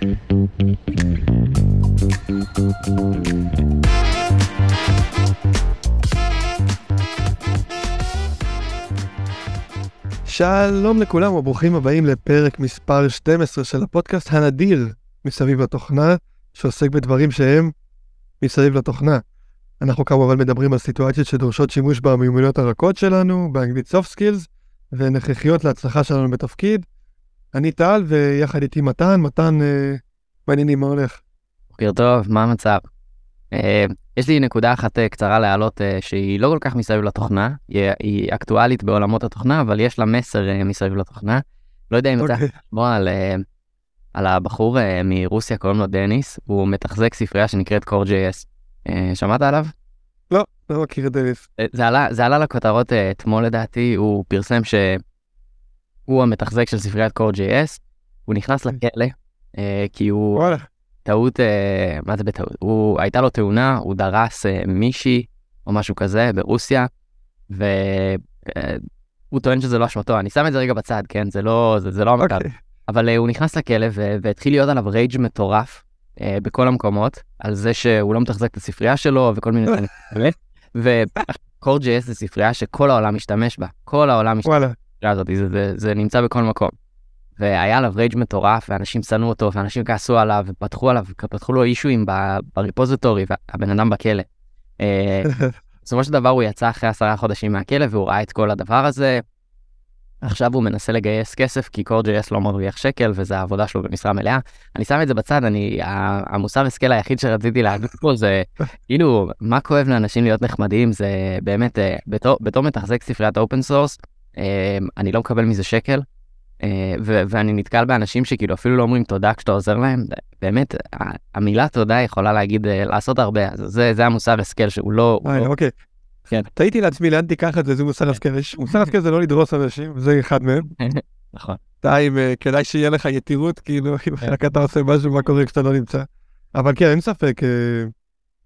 שלום לכולם וברוכים הבאים לפרק מספר 12 של הפודקאסט הנדיר מסביב לתוכנה, שעוסק בדברים שהם מסביב לתוכנה. אנחנו כמובן מדברים על סיטואציות שדורשות שימוש במיומנויות הרכות שלנו, באנגלית soft skills, והן הכרחיות להצלחה שלנו בתפקיד. אני טל, ויחד איתי מתן, מתן, אה, מעניינים, מה הולך? בוקר טוב, מה המצב? אה, יש לי נקודה אחת אה, קצרה להעלות שהיא לא כל כך מסביב לתוכנה, היא, היא אקטואלית בעולמות התוכנה, אבל יש לה מסר מסביב לתוכנה. לא יודע אם יצא אוקיי. לך לשמוע על, על הבחור מרוסיה, קוראים לו דניס, הוא מתחזק ספרייה שנקראת Core.js. שמעת עליו? לא, לא מכיר את דניס. זה עלה, זה עלה לכותרות אתמול לדעתי, הוא פרסם שהוא המתחזק של ספריית Core.js, הוא נכנס לכלא, אה, כי הוא וואלה, טעות, אה, מה זה בטעות? הוא, הייתה לו תאונה, הוא דרס אה, מישהי או משהו כזה ברוסיה, והוא טוען שזה לא אשמתו, אני שם את זה רגע בצד, כן? זה לא, זה, זה לא המכר. אוקיי. אבל אה, הוא נכנס לכלא ו- והתחיל להיות עליו רייג' מטורף אה, בכל המקומות, על זה שהוא לא מתחזק את הספרייה שלו וכל מיני דברים כאלה. ו-Core.js זה ספרייה שכל העולם משתמש בה, כל העולם משתמש וואלה, בספרייה הזאת, זה, זה, זה נמצא בכל מקום. והיה עליו rage מטורף, ואנשים שנאו אותו, ואנשים כעסו עליו, ופתחו עליו, פתחו לו issueים ב-repository, והבן אדם בכלא. אה, בסופו של דבר הוא יצא אחרי עשרה חודשים מהכלא, והוא ראה את כל הדבר הזה. עכשיו הוא מנסה לגייס כסף, כי Core.js לא מרוויח שקל, וזה העבודה שלו במשרה מלאה. אני שם את זה בצד, אני, המוסר השכל היחיד שרציתי להגיד פה זה, כאילו, מה כואב לאנשים להיות נחמדים, זה באמת, אה, בתור, בתור מתחזק ספריית open source, אני לא מקבל מזה שקל, אה, ו- ואני נתקל באנשים שכאילו אפילו לא אומרים תודה כשאתה עוזר להם, באמת, המילה תודה יכולה להגיד, אה, לעשות הרבה, אז זה, זה המוסר השכל שהוא לא... וואי, לא- אוקיי. כן. תהיתי לעצמי לאן תיקח את זה, זה מוסר השכל. יש- מוסר השכל זה לא לדרוס אנשים, זה אחד מהם. נכון. שתיים, אה, כדאי שיהיה לך יתירות, כאילו, אם כן. רק אתה עושה משהו, מה קורה כשאתה לא נמצא. אבל כן, אין ספק, אה,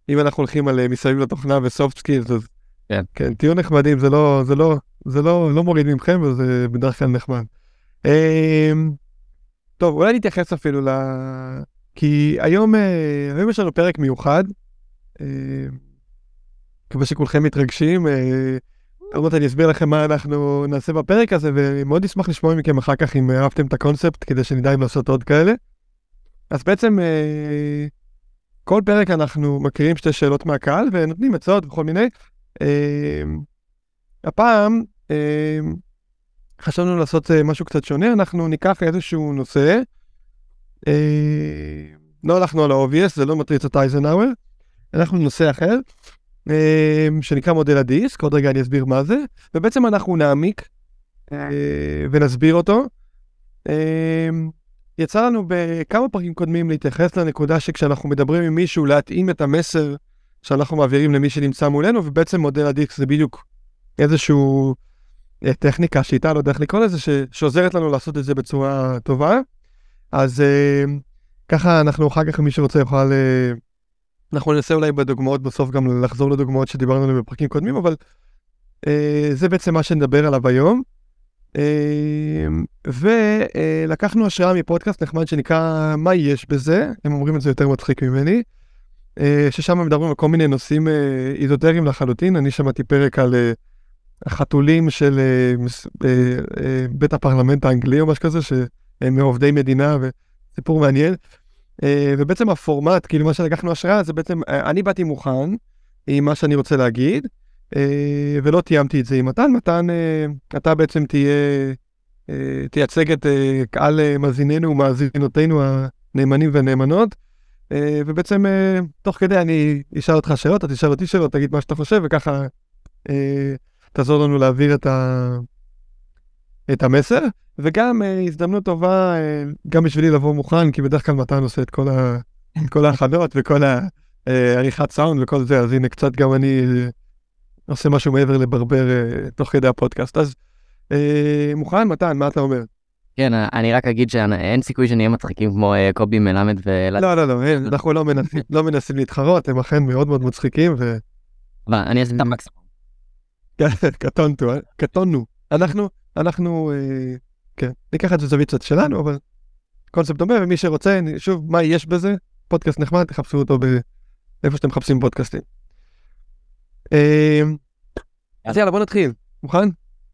אם אנחנו הולכים על אה, מסביב לתוכנה ו-soft skills, אז כן. כן, תהיו נחמדים, זה לא, זה לא, זה לא, לא מוריד מכם, וזה בדרך כלל נחמד. אה, טוב, אולי נתייחס אפילו ל... כי היום, אה, היום יש לנו פרק מיוחד. אה, מקווה שכולכם מתרגשים. אה, עוד מעט אני אסביר לכם מה אנחנו נעשה בפרק הזה, ומאוד נשמח לשמוע מכם אחר כך אם אהבתם את הקונספט, כדי שנדע אם לעשות עוד כאלה. אז בעצם אה, כל פרק אנחנו מקריאים שתי שאלות מהקהל ונותנים עצות וכל מיני. אה, הפעם אה, חשבנו לעשות אה, משהו קצת שונה, אנחנו ניקח איזשהו נושא. אה, לא הלכנו על ה-obvious, זה לא מטריצות אייזנהאואר, הלכנו לנושא אחר. אה, שנקרא מודל הדיסק, עוד רגע אני אסביר מה זה, ובעצם אנחנו נעמיק אה, ונסביר אותו. יצא לנו בכמה פרקים קודמים להתייחס לנקודה שכשאנחנו מדברים עם מישהו להתאים את המסר שאנחנו מעבירים למי שנמצא מולנו, ובעצם מודל הדיסק זה בדיוק איזשהו טכניקה, שיטה, לא יודע איך לקרוא לזה, שעוזרת לנו לעשות את זה בצורה טובה. אז אה, ככה אנחנו אחר כך, מי שרוצה יוכל... אה, אנחנו ננסה אולי בדוגמאות בסוף גם לחזור לדוגמאות שדיברנו עליהן בפרקים קודמים, אבל אה, זה בעצם מה שנדבר עליו היום. אה, ולקחנו השראה מפודקאסט נחמד שנקרא מה יש בזה, הם אומרים את זה יותר מצחיק ממני, אה, ששם מדברים על כל מיני נושאים אה, איזוטריים לחלוטין, אני שמעתי פרק על אה, החתולים של אה, אה, אה, בית הפרלמנט האנגלי או משהו כזה, שהם מעובדי מדינה וסיפור מעניין. ובעצם הפורמט, כאילו מה שלקחנו השראה, זה בעצם, אני באתי מוכן עם מה שאני רוצה להגיד, ולא תיאמתי את זה עם מתן. מתן, אתה בעצם תהיה, תייצג את קהל מאזיננו ומאזינותינו הנאמנים והנאמנות, ובעצם תוך כדי אני אשאל אותך שאלות, אתה תשאל אותי שאלות, תגיד מה שאתה חושב, וככה תעזור לנו להעביר את, ה... את המסר. וגם אה, הזדמנות טובה אה, גם בשבילי לבוא מוכן, כי בדרך כלל מתן עושה את כל, ה... את כל ההכנות וכל העריכת סאונד וכל זה, אז הנה קצת גם אני אה, עושה משהו מעבר לברבר אה, תוך כדי הפודקאסט. אז אה, מוכן, מתן, מה אתה אומר? כן, אני רק אגיד שאין סיכוי שנהיה מצחיקים כמו אה, קובי מלמד ו... לא, לא, לא, אנחנו לא מנסים, לא מנסים להתחרות, הם אכן מאוד מאוד מצחיקים, ו... אבל אני אעשה את המקסימום. קטונתו, אה? קטונו. אנחנו, אנחנו, אה, כן, ניקח את זה זווית קצת שלנו, אבל קונספט דומה, ומי שרוצה, שוב, מה יש בזה? פודקאסט נחמד, תחפשו אותו באיפה שאתם מחפשים פודקאסטים. אמ, אז יאללה, בוא נתחיל. מוכן?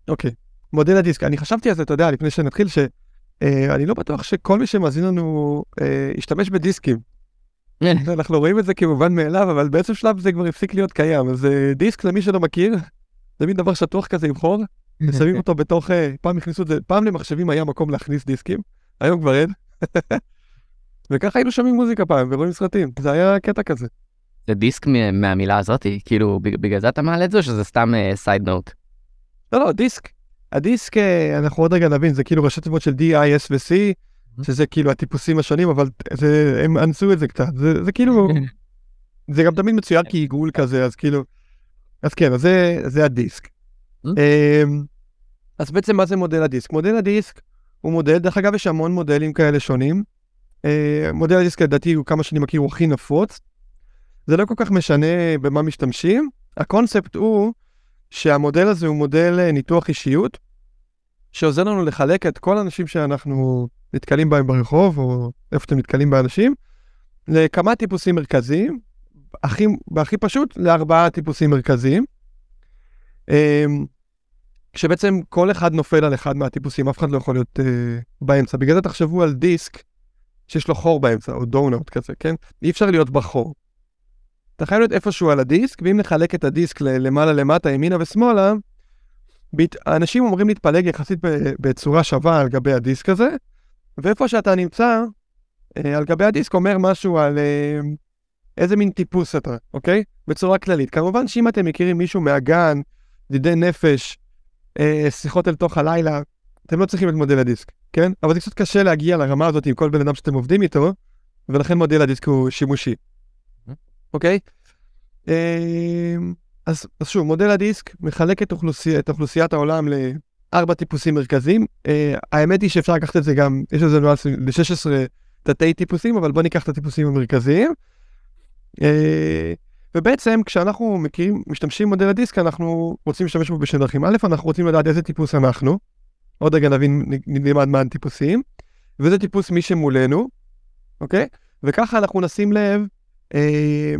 אוקיי. מודל הדיסק. אני חשבתי על זה, אתה יודע, לפני שנתחיל, שאני לא בטוח שכל מי שמאזין לנו אה, ישתמש בדיסקים. אנחנו רואים את זה כמובן מאליו, אבל באיזשהו שלב זה כבר הפסיק להיות קיים. אז אה, דיסק, למי שלא מכיר, זה מין דבר שטוח כזה עם חור, ושמים אותו בתוך, אה, פעם הכניסו את זה, פעם למחשבים היה מקום להכניס דיסקים, היום כבר אין. וככה היינו שומעים מוזיקה פעם ורואים סרטים, זה היה קטע כזה. זה דיסק מהמילה הזאת, כאילו בגלל זה אתה מעלה את זה או שזה סתם סייד uh, נוט? לא, לא, דיסק. הדיסק, אה, אנחנו עוד רגע נבין, זה כאילו ראשי תיבות של D, I, S ו-C, שזה כאילו הטיפוסים השונים, אבל זה, הם אנסו את זה קצת, זה, זה כאילו, זה גם תמיד מצוין כעיגול כזה, אז כאילו, אז כן, אז זה, זה הדיסק. אמ, אז בעצם מה זה מודל הדיסק? מודל הדיסק הוא מודל, דרך אגב יש המון מודלים כאלה שונים. אה, מודל הדיסק לדעתי הוא כמה שאני מכיר הוא הכי נפוץ. זה לא כל כך משנה במה משתמשים, הקונספט הוא שהמודל הזה הוא מודל אה, ניתוח אישיות, שעוזר לנו לחלק את כל האנשים שאנחנו נתקלים בהם ברחוב, או איפה שאתם נתקלים באנשים, לכמה טיפוסים מרכזיים, הכי, בהכי פשוט, לארבעה טיפוסים מרכזיים. אמ, כשבעצם כל אחד נופל על אחד מהטיפוסים, אף אחד לא יכול להיות uh, באמצע. בגלל זה תחשבו על דיסק שיש לו חור באמצע, או דונאוט כזה, כן? אי אפשר להיות בחור. אתה חייב להיות איפשהו על הדיסק, ואם נחלק את הדיסק למעלה למטה, ימינה ושמאלה, האנשים אומרים להתפלג יחסית בצורה שווה על גבי הדיסק הזה, ואיפה שאתה נמצא, אה, על גבי הדיסק אומר משהו על אה, איזה מין טיפוס אתה, אוקיי? בצורה כללית. כמובן שאם אתם מכירים מישהו מהגן, ידידי נפש, אה, שיחות אל תוך הלילה, אתם לא צריכים את מודל הדיסק, כן? אבל זה קצת קשה להגיע לרמה הזאת עם כל בן אדם שאתם עובדים איתו, ולכן מודל הדיסק הוא שימושי. אוקיי? אמ, אז, אז שוב, מודל הדיסק מחלק את, אוכלוסי, את אוכלוסיית העולם לארבע טיפוסים מרכזיים. Uh, האמת היא שאפשר לקחת את זה גם, יש לזה נואס ל-16 תתי טיפוסים, אבל בואו ניקח את הטיפוסים המרכזיים. Uh, ובעצם כשאנחנו מכירים, משתמשים במודל הדיסק, אנחנו רוצים להשתמש בו בשני דרכים. א', אנחנו רוצים לדעת איזה טיפוס אנחנו. עוד רגע נבין, נלמד מה הטיפוסים. וזה טיפוס מי שמולנו, אוקיי? וככה אנחנו נשים לב אה,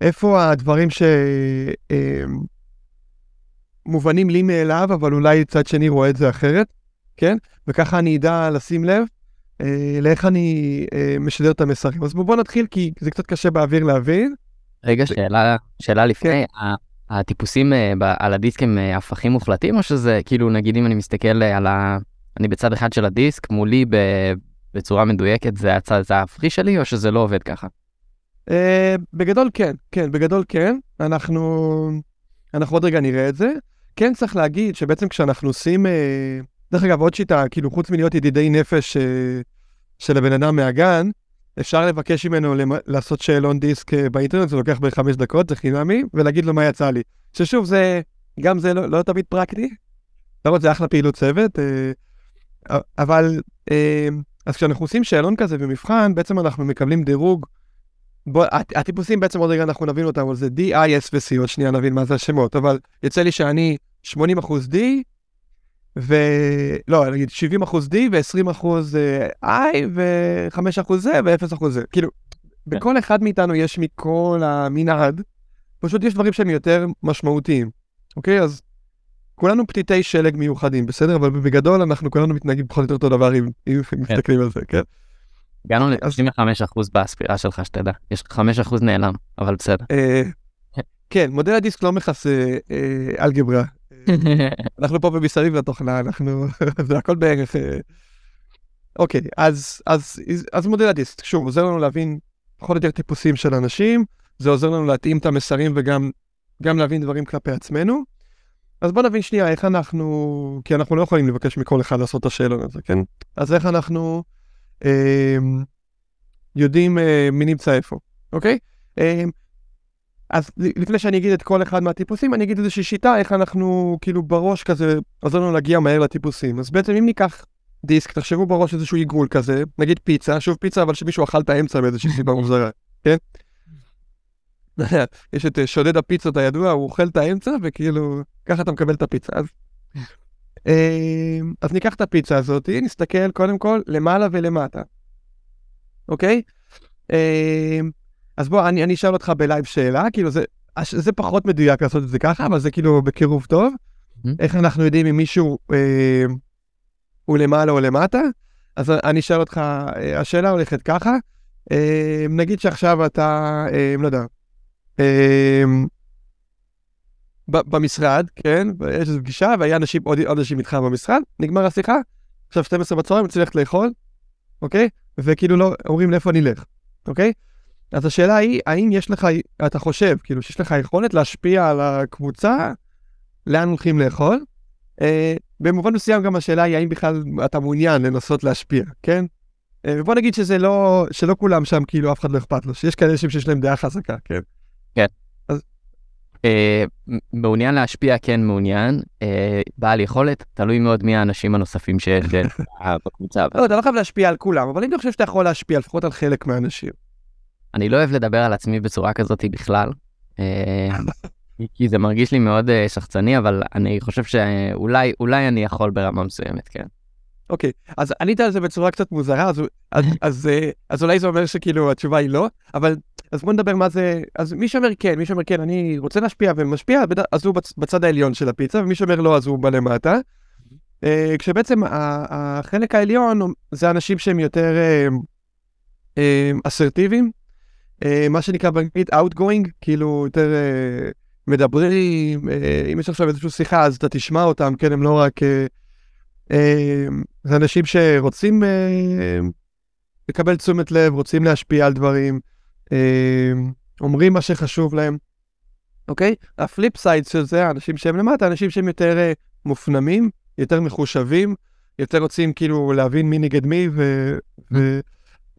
איפה הדברים שמובנים אה, לי מאליו, אבל אולי צד שני רואה את זה אחרת, כן? וככה אני אדע לשים לב אה, לאיך אני אה, משדר את המסרים. אז בואו נתחיל, כי זה קצת קשה באוויר להבין. רגע, שאלה, שאלה לפני, כן. הטיפוסים על הדיסק הם הפכים מוחלטים, או שזה כאילו, נגיד אם אני מסתכל על ה... אני בצד אחד של הדיסק, מולי בצורה מדויקת זה הצד, ההפכי שלי, או שזה לא עובד ככה? Uh, בגדול כן, כן, בגדול כן. אנחנו, אנחנו עוד רגע נראה את זה. כן צריך להגיד שבעצם כשאנחנו עושים, דרך אגב, עוד שיטה, כאילו חוץ מלהיות ידידי נפש uh, של הבן אדם מהגן, אפשר לבקש ממנו למ... לעשות שאלון דיסק uh, באינטרנט, זה לוקח בערך חמש דקות, זה חינמי, ולהגיד לו מה יצא לי. ששוב, זה, גם זה לא, לא תמיד פרקטי, למרות זה אחלה פעילות צוות, uh, אבל, uh, אז כשאנחנו עושים שאלון כזה ומבחן, בעצם אנחנו מקבלים דירוג בוא, הטיפוסים בעצם עוד רגע אנחנו נבין אותם, אבל זה D, I, S ו-C, עוד שנייה נבין מה זה השמות, אבל יוצא לי שאני 80 אחוז D, ו... לא, נגיד 70 אחוז D ו-20 אחוז אה, I, ו-5 אחוז זה ו-0 אחוז זה. כאילו, בכל אחד מאיתנו יש מכל המנעד, פשוט יש דברים שהם יותר משמעותיים, אוקיי? אז כולנו פתיתי שלג מיוחדים, בסדר? אבל בגדול אנחנו כולנו מתנהגים פחות או יותר אותו דבר אם, אם כן. מסתכלים על זה, כן? הגענו ל-95% בספירה שלך, שתדע. יש 5% נעלם, אבל בסדר. אה, כן, מודל הדיסק לא מכסה אה, אלגברה. אנחנו פה במסביב לתוכנה, אנחנו, זה הכל בערך... אה, אוקיי, אז, אז, אז מודל הדיסק, שוב, עוזר לנו להבין פחות או יותר טיפוסים של אנשים, זה עוזר לנו להתאים את המסרים וגם גם להבין דברים כלפי עצמנו. אז בוא נבין שנייה איך אנחנו, כי אנחנו לא יכולים לבקש מכל אחד לעשות את השאלון הזה, כן? אז איך אנחנו אמ, יודעים אה, מי נמצא איפה, אוקיי? אמ, אז לפני שאני אגיד את כל אחד מהטיפוסים, אני אגיד איזושהי שיטה איך אנחנו כאילו בראש כזה עוזר לנו להגיע מהר לטיפוסים. אז בעצם אם ניקח דיסק, תחשבו בראש איזשהו עיגול כזה, נגיד פיצה, שוב פיצה, אבל שמישהו אכל את האמצע באיזושהי סיבה מוזרה, כן? יש את אה, שודד הפיצות הידוע, הוא אוכל את האמצע וכאילו, ככה אתה מקבל את הפיצה. אז אמ, אז ניקח את הפיצה הזאת, נסתכל קודם כל למעלה ולמטה. אוקיי? אז בוא, אני, אני אשאל אותך בלייב שאלה, כאילו זה, זה פחות מדויק לעשות את זה ככה, אבל זה כאילו בקירוב טוב. Mm-hmm. איך אנחנו יודעים אם מישהו אה, הוא למעלה או למטה? אז אני אשאל אותך, אה, השאלה הולכת ככה, אה, נגיד שעכשיו אתה, אה, לא יודע, אה, במשרד, כן, ויש איזו פגישה, והיה אנשים, עוד, עוד אנשים איתך במשרד, נגמר השיחה, עכשיו 12 בצהריים, צריך ללכת לאכול, אוקיי? וכאילו לא, אומרים לאיפה נלך, אוקיי? אז השאלה היא, האם יש לך, אתה חושב, כאילו, שיש לך יכולת להשפיע על הקבוצה, לאן הולכים לאכול? אה, במובן מסוים גם השאלה היא, האם בכלל אתה מעוניין לנסות להשפיע, כן? אה, ובוא נגיד שזה לא, שלא כולם שם, כאילו, אף אחד לא אכפת לו, שיש כאלה אנשים שיש להם דעה חזקה, כן? כן. אז... אה, מעוניין להשפיע, כן מעוניין. אה, בעל יכולת, תלוי מאוד מי האנשים הנוספים שיש בקבוצה. לא, אתה לא חייב להשפיע על כולם, אבל אני חושב שאתה יכול להשפיע לפחות על חלק מהאנשים. אני לא אוהב לדבר על עצמי בצורה כזאת בכלל, אה, כי זה מרגיש לי מאוד אה, שחצני, אבל אני חושב שאולי אולי אני יכול ברמה מסוימת, כן. אוקיי, okay, אז ענית על זה בצורה קצת מוזרה, אז, אז, אז, אה, אז אולי זה אומר שכאילו התשובה היא לא, אבל אז בוא נדבר מה זה, אז מי שאומר כן, מי שאומר כן, אני רוצה להשפיע ומשפיע, אז הוא בצד העליון של הפיצה, ומי שאומר לא, אז הוא בלמטה. כשבעצם החלק העליון זה אנשים שהם יותר אסרטיביים, מה שנקרא באנגלית outgoing, כאילו יותר אה, מדברים, אה, אם יש עכשיו איזושהי שיחה אז אתה תשמע אותם, כן, הם לא רק... זה אנשים שרוצים לקבל תשומת לב, רוצים להשפיע על דברים, אומרים מה שחשוב להם, אוקיי? ה-flip side של זה, האנשים שהם למטה, אנשים שהם יותר מופנמים, יותר מחושבים, יותר רוצים כאילו להבין מי נגד מי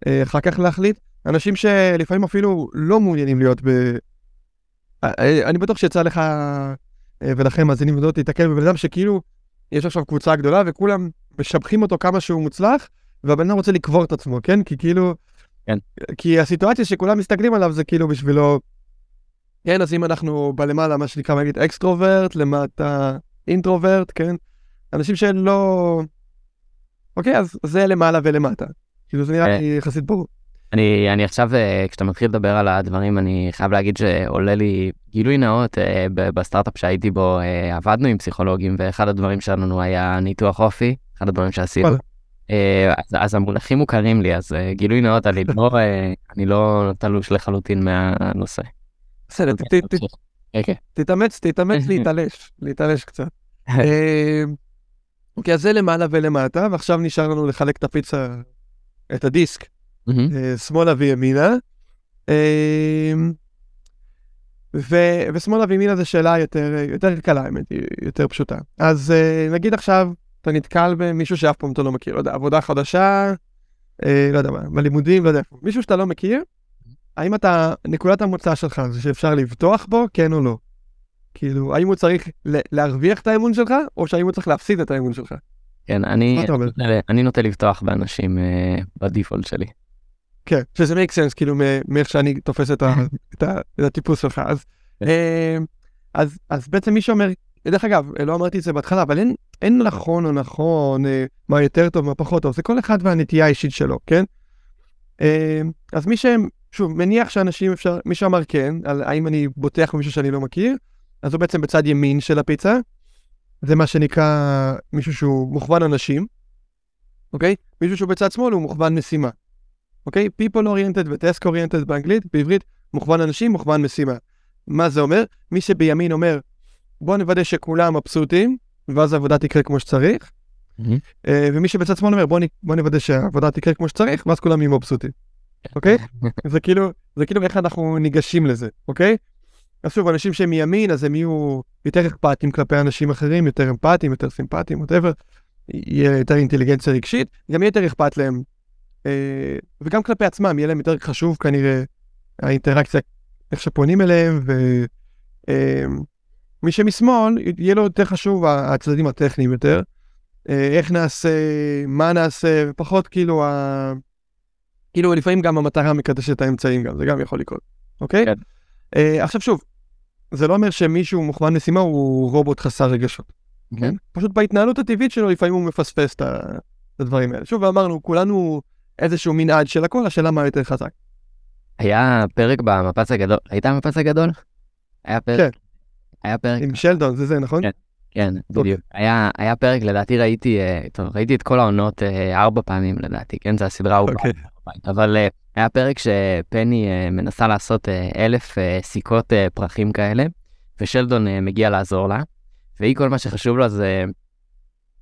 ואחר כך להחליט. אנשים שלפעמים אפילו לא מעוניינים להיות ב... אה, אה, אני בטוח שיצא לך אה, ולכם מאזינים ומאזינות להיתקל בבן אדם שכאילו יש עכשיו קבוצה גדולה וכולם משבחים אותו כמה שהוא מוצלח והבן אדם רוצה לקבור את עצמו, כן? כי כאילו... כן. כי הסיטואציה שכולם מסתכלים עליו זה כאילו בשבילו... כן, אז אם אנחנו בלמעלה, מה שנקרא, נגיד extrovert, למטה introvert, כן? אנשים שלא... אוקיי, אז זה למעלה ולמטה. כאילו זה נראה לי יחסית ברור. אני, אני עכשיו, אה, כשאתה מתחיל לדבר על הדברים, אני חייב להגיד שעולה לי גילוי נאות, אה, בסטארט-אפ שהייתי בו, אה, עבדנו עם פסיכולוגים, ואחד הדברים שלנו היה ניתוח אופי, אחד הדברים שעשינו. אז, אז המונחים מוכרים לי, אז גילוי נאות, אני לא, אני לא תלוש לחלוטין מהנושא. בסדר, אוקיי. תתאמץ, תתאמץ להתעלש, להתעלש קצת. אוקיי, אז זה למעלה ולמטה, ועכשיו נשאר לנו לחלק את הפיצה, את הדיסק. אה, שמאלה וימינה. אה, ו, ושמאלה וימינה זה שאלה יותר, יותר קלה, האמת, היא יותר פשוטה. אז אה, נגיד עכשיו אתה נתקל במישהו שאף פעם אתה לא מכיר, לא יודע, עבודה חדשה, לא יודע מה, בלימודים, לא יודע מישהו שאתה לא מכיר, האם אתה, נקודת המוצא שלך זה שאפשר לבטוח בו, כן או לא? כאילו, האם הוא צריך להרוויח את האמון שלך, או שהאם הוא צריך להפסיד את האמון שלך? כן, אני, אני נוטה לבטוח באנשים uh, בדיפולט שלי. כן, שזה make sense, כאילו, מאיך שאני תופס את, ה, את, ה, את הטיפוס שלך. אז, כן. אה, אז, אז בעצם מי שאומר, דרך אגב, לא אמרתי את זה בהתחלה, אבל אין, אין נכון או נכון, אה, מה יותר טוב, מה פחות טוב, זה כל אחד והנטייה האישית שלו, כן? אה, אז מי שהם, שוב, מניח שאנשים אפשר, מי שאמר כן, על האם אני בוטח במישהו שאני לא מכיר, אז הוא בעצם בצד ימין של הפיצה, זה מה שנקרא מישהו שהוא מוכוון אנשים, אוקיי? מישהו שהוא בצד שמאל הוא מוכוון משימה. אוקיי? People oriented ו-task oriented באנגלית, בעברית מוכוון אנשים, מוכוון משימה. מה זה אומר? מי שבימין אומר, בוא נוודא שכולם מבסוטים, ואז העבודה תקרה כמו שצריך, mm-hmm. ומי שבצד שמאל אומר, בוא, נ... בוא נוודא שהעבודה תקרה כמו שצריך, ואז כולם יהיו מבסוטים. אוקיי? זה כאילו, זה כאילו איך אנחנו ניגשים לזה, אוקיי? אז שוב, אנשים שהם מימין, אז הם יהיו יותר אכפתיים כלפי אנשים אחרים, יותר אמפתיים, יותר סימפטיים, whatever, יהיה יותר אינטליגנציה רגשית, גם יהיה יותר אכפת להם וגם כלפי עצמם יהיה להם יותר חשוב כנראה האינטראקציה, איך שפונים אליהם, ומי אה, שמשמאל יהיה לו יותר חשוב הצדדים הטכניים יותר, אה, איך נעשה, מה נעשה, ופחות כאילו, ה... כאילו לפעמים גם המטרה מקדשת את האמצעים גם, זה גם יכול לקרות, אוקיי? כן. עכשיו שוב, זה לא אומר שמישהו מוכוון משימה הוא רובוט חסר רגשות, כן? פשוט בהתנהלות הטבעית שלו לפעמים הוא מפספס את הדברים האלה. שוב, אמרנו, כולנו איזשהו מנעד של הכל, השאלה מה יותר חזק. היה פרק במפץ הגדול, ראית המפץ הגדול? היה פרק. כן. היה פרק. עם שלדון, זה זה, נכון? כן. כן, בדיוק. היה, היה פרק, לדעתי ראיתי, אה, טוב, ראיתי את כל העונות אה, ארבע פעמים לדעתי, כן? זו הסדרה האהובה. אוקיי. בבית. אבל אה, היה פרק שפני מנסה לעשות אלף סיכות פרחים כאלה, ושלדון מגיע לעזור לה, והיא כל מה שחשוב לה זה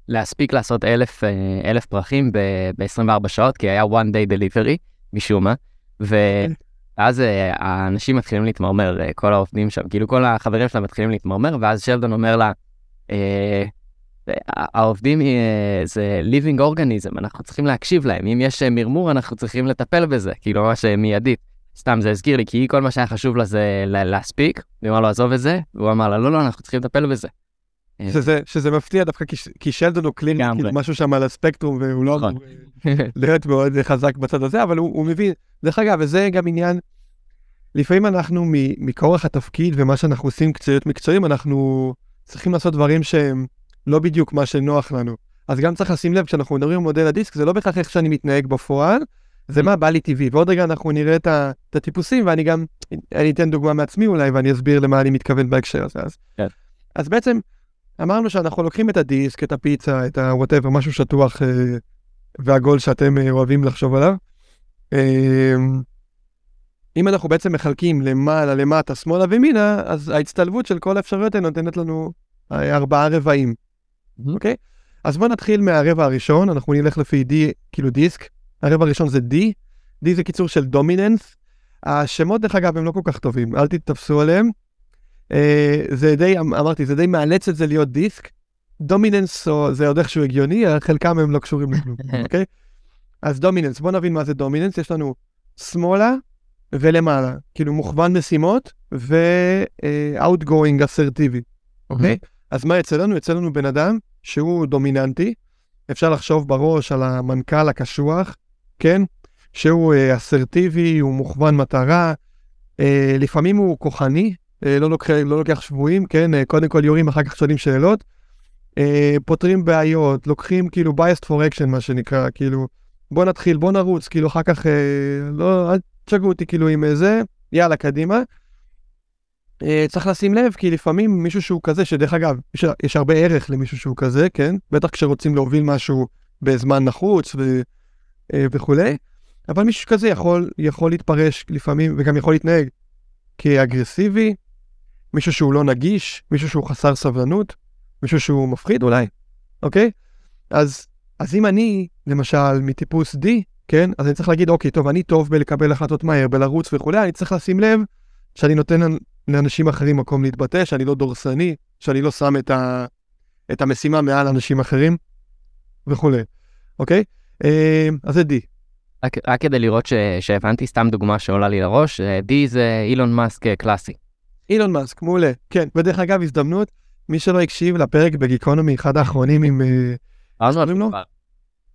להספיק לעשות אלף, אה, אלף פרחים ב-24 שעות, כי היה one day delivery, משום מה, ואז אה, האנשים מתחילים להתמרמר, אה, כל העובדים שם, כאילו כל החברים שלה מתחילים להתמרמר, ואז שלדון אומר לה, העובדים זה living organism, אנחנו צריכים להקשיב להם, אם יש מרמור אנחנו צריכים לטפל בזה, כאילו ממש מיידית. סתם זה הזכיר לי, כי כל מה שהיה חשוב לה זה לה- להספיק, והיא אמרה לו עזוב את זה, והוא אמר לה לא לא אנחנו צריכים לטפל בזה. שזה, שזה מפתיע דווקא כי, שלדון הוא קלינית. כאילו משהו שם על הספקטרום והוא לא נכון. אמור להיות מאוד חזק בצד הזה, אבל הוא, הוא מבין. דרך אגב, וזה גם עניין, לפעמים אנחנו מכורח התפקיד ומה שאנחנו עושים קצועיות מקצועיים, אנחנו צריכים לעשות דברים שהם לא בדיוק מה שנוח לנו. אז גם צריך לשים לב, כשאנחנו מדברים על מודל הדיסק, זה לא בהכרח איך שאני מתנהג בפועל, זה מה בא לי טבעי. ועוד רגע אנחנו נראה את, ה, את הטיפוסים, ואני גם, אני אתן דוגמה מעצמי אולי, ואני אסביר למה אני מתכוון בהקשר הזה. אז, כן. אז בעצם, אמרנו שאנחנו לוקחים את הדיסק, את הפיצה, את ה-whatever, משהו שטוח אה, ועגול שאתם אה, אוהבים לחשוב עליו. אה, אם אנחנו בעצם מחלקים למעלה, למטה, שמאלה וימינה, אז ההצטלבות של כל האפשרויות האלה נותנת לנו אה, ארבעה רבעים. אוקיי? אז בואו נתחיל מהרבע הראשון, אנחנו נלך לפי D, כאילו דיסק. הרבע הראשון זה D, D זה קיצור של דומיננס. השמות, דרך אגב, הם לא כל כך טובים, אל תתפסו עליהם. אה, זה די, אמ- אמרתי, זה די מאלץ את זה להיות דיסק. דומיננס זה עוד איכשהו הגיוני, חלקם הם לא קשורים לכלום, אוקיי? אז דומיננס, בואו נבין מה זה דומיננס, יש לנו שמאלה ולמעלה, כאילו מוכוון משימות ו-outgoing אסרטיבי, אוקיי? אז מה יצא לנו? יצא לנו בן אדם שהוא דומיננטי, אפשר לחשוב בראש על המנכ"ל הקשוח, כן? שהוא אה, אסרטיבי, הוא מוכוון מטרה, אה, לפעמים הוא כוחני, אה, לא, לוקח, לא לוקח שבויים, כן? אה, קודם כל יורים, אחר כך שואלים שאלות, אה, פותרים בעיות, לוקחים כאילו biased for action, מה שנקרא, כאילו, בוא נתחיל, בוא נרוץ, כאילו, אחר כך, אה, לא, אל תשגעו אותי כאילו עם אה, זה, יאללה, קדימה. אה, צריך לשים לב, כי לפעמים מישהו שהוא כזה, שדרך אגב, יש, יש הרבה ערך למישהו שהוא כזה, כן? בטח כשרוצים להוביל משהו בזמן נחוץ ו, אה, וכולי, אבל מישהו כזה יכול, יכול להתפרש לפעמים, וגם יכול להתנהג כאגרסיבי, מישהו שהוא לא נגיש, מישהו שהוא חסר סבלנות, מישהו שהוא מפחיד אולי, אוקיי? אז, אז אם אני, למשל, מטיפוס D, כן? אז אני צריך להגיד, אוקיי, טוב, אני טוב בלקבל החלטות מהר, בלרוץ וכולי, אני צריך לשים לב שאני נותן לאנשים אחרים מקום להתבטא, שאני לא דורסני, שאני לא שם את, ה, את המשימה מעל אנשים אחרים וכולי, אוקיי? אה, אז זה D. רק, רק כדי לראות ש, שהבנתי סתם דוגמה שעולה לי לראש, אה, D זה אילון מאסק אה, קלאסי. אילון מאסק, מעולה. כן, ודרך אגב, הזדמנות, מי שלא הקשיב לפרק בגיקונומי, אחד האחרונים עם... אה, על זה קוראים לו? כבר.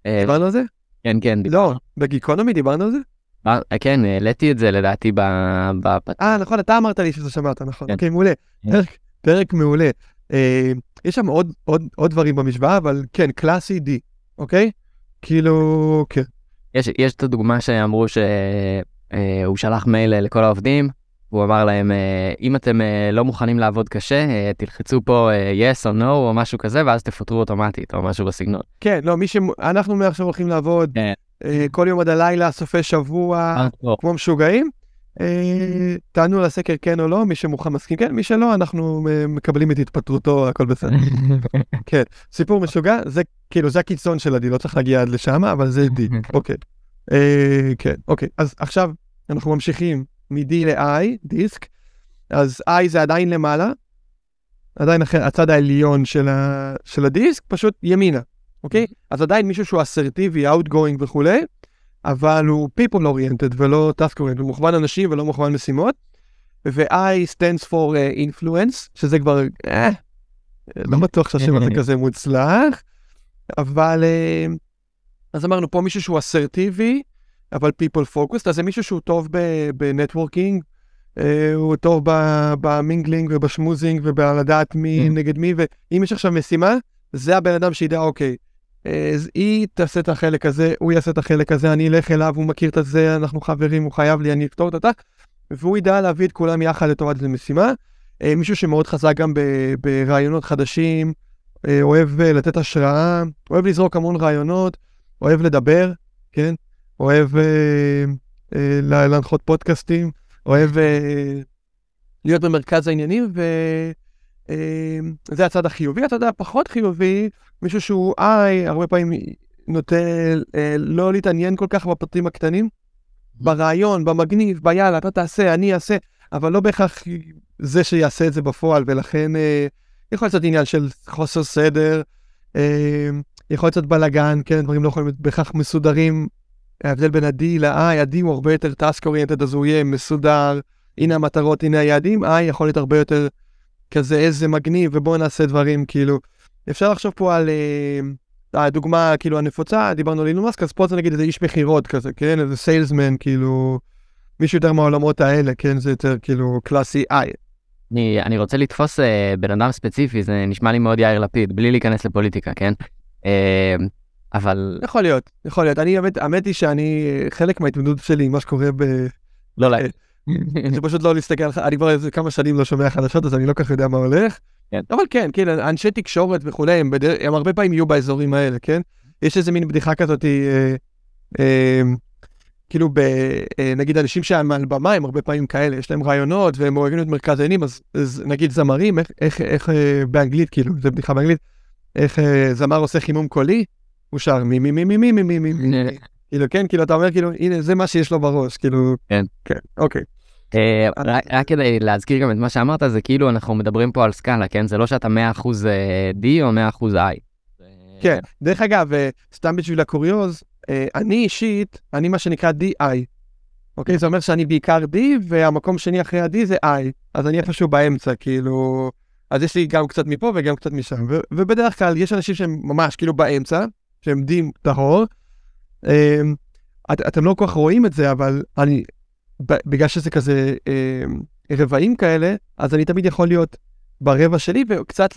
אה, דיברנו על זה? כן, כן, לא. בגיקונומי דיברנו על זה? אה, כן, העליתי את זה לדעתי ב... ב... אה, נכון, אתה אמרת לי שזה שמעת, נכון. כן. אוקיי, מעולה. כן. פרק- פרק מעולה. אה, יש שם עוד- עוד עוד דברים במשוואה, אבל כן, קלאסי D, אוקיי? כאילו, כן. יש, יש את הדוגמה שאמרו שהוא שלח מייל אה, לכל העובדים, והוא אמר להם, אה, אם אתם אה, לא מוכנים לעבוד קשה, אה, תלחצו פה yes או no או משהו כזה, ואז תפטרו אוטומטית, או משהו בסגנון. כן, לא, מי ש... אנחנו מעכשיו הולכים לעבוד כן. כל יום עד הלילה, סופי שבוע, כמו משוגעים. תענו על הסקר כן או לא, מי שמוכן מסכים כן, מי שלא, אנחנו מקבלים את התפטרותו, הכל בסדר. כן, סיפור משוגע, זה כאילו, זה הקיצון של הדי, לא צריך להגיע עד לשם, אבל זה די, אוקיי. כן, אוקיי, אז עכשיו אנחנו ממשיכים מ-D ל-I, דיסק, אז I זה עדיין למעלה, עדיין אחר, הצד העליון של, ה, של הדיסק, פשוט ימינה, אוקיי? אז עדיין מישהו שהוא אסרטיבי, outgoing וכולי, אבל הוא people oriented ולא task oriented, הוא מוכוון אנשים ולא מוכוון משימות, ו-I stands for uh, influence, שזה כבר, אה, לא בטוח שהשם הזה כזה מוצלח, אבל אה, אז אמרנו פה מישהו שהוא אסרטיבי, אבל people focused, אז זה מישהו שהוא טוב בנטוורקינג, הוא טוב במינגלינג ובשמוזינג ובלדעת מי Mm. נגד מי, ואם יש עכשיו משימה, זה הבן אדם שידע, אוקיי, אז היא תעשה את החלק הזה, הוא יעשה את החלק הזה, אני אלך אליו, הוא מכיר את זה, אנחנו חברים, הוא חייב לי, אני אפתור את זה, והוא ידע להביא את כולם יחד לטובת איזה משימה. אה, מישהו שמאוד חזק גם ברעיונות חדשים, אה, אוהב אה, לתת השראה, אוהב לזרוק המון רעיונות, אוהב לדבר, כן? אוהב אה, אה, להנחות פודקאסטים, אוהב אה, להיות במרכז העניינים, וזה אה, הצד החיובי. הצד הפחות חיובי, מישהו שהוא איי, הרבה פעמים נוטה אה, לא להתעניין כל כך בפרטים הקטנים, ברעיון, במגניב, ביאללה, אתה תעשה, אני אעשה, אבל לא בהכרח זה שיעשה את זה בפועל, ולכן אה, יכול להיות עניין של חוסר סדר, אה, יכול להיות בלאגן, כן, דברים לא יכולים להיות בהכרח מסודרים. ההבדל בין ה-D ל-I, ה-D הוא הרבה יותר task oriented, אז הוא יהיה מסודר, הנה המטרות, הנה היעדים, I יכול להיות הרבה יותר כזה איזה מגניב, ובואו נעשה דברים, כאילו, אפשר לחשוב פה על uh, הדוגמה כאילו הנפוצה, דיברנו על אילון מאסק, אז פה זה נגיד איזה איש מכירות כזה, כן, איזה סיילסמן, כאילו, מישהו יותר מהעולמות האלה, כן, זה יותר כאילו קלאסי I. אני, אני רוצה לתפוס uh, בן אדם ספציפי, זה נשמע לי מאוד יאיר לפיד, בלי להיכנס לפוליטיקה, כן? Uh, אבל... יכול להיות, יכול להיות. אני, האמת, האמת היא שאני, חלק מההתמודדות שלי עם מה שקורה ב... לא, לא. זה פשוט לא להסתכל, אני כבר איזה כמה שנים לא שומע חדשות, אז אני לא כך יודע מה הולך. כן. אבל כן, כן, אנשי תקשורת וכולי, הם, בדר... הם הרבה פעמים יהיו באזורים האלה, כן? יש איזה מין בדיחה כזאת, אה, אה, כאילו, ב, אה, נגיד אנשים שהם על במה, הם הרבה פעמים כאלה, יש להם רעיונות והם אוהבים את מרכז העניינים, אז, אז נגיד זמרים, איך, איך, איך אה, באנגלית, כאילו, זה בדיחה באנגלית, איך אה, זמר עושה חימום קולי, הוא שר מי מי מי מי מי מי מי. מי כאילו כן כאילו אתה אומר כאילו הנה זה מה שיש לו בראש כאילו. כן. כן אוקיי. רק כדי להזכיר גם את מה שאמרת זה כאילו אנחנו מדברים פה על סקאלה כן? זה לא שאתה 100% D או 100% I. כן. דרך אגב סתם בשביל הקוריוז אני אישית אני מה שנקרא DI. אוקיי? זה אומר שאני בעיקר D והמקום שני אחרי ה-D זה I. אז אני איפשהו באמצע כאילו. אז יש לי גם קצת מפה וגם קצת משם. ובדרך כלל יש אנשים שהם ממש כאילו באמצע שהם דין טהור. אמ, את, אתם לא כל כך רואים את זה, אבל אני, בגלל שזה כזה אמ, רבעים כאלה, אז אני תמיד יכול להיות ברבע שלי וקצת,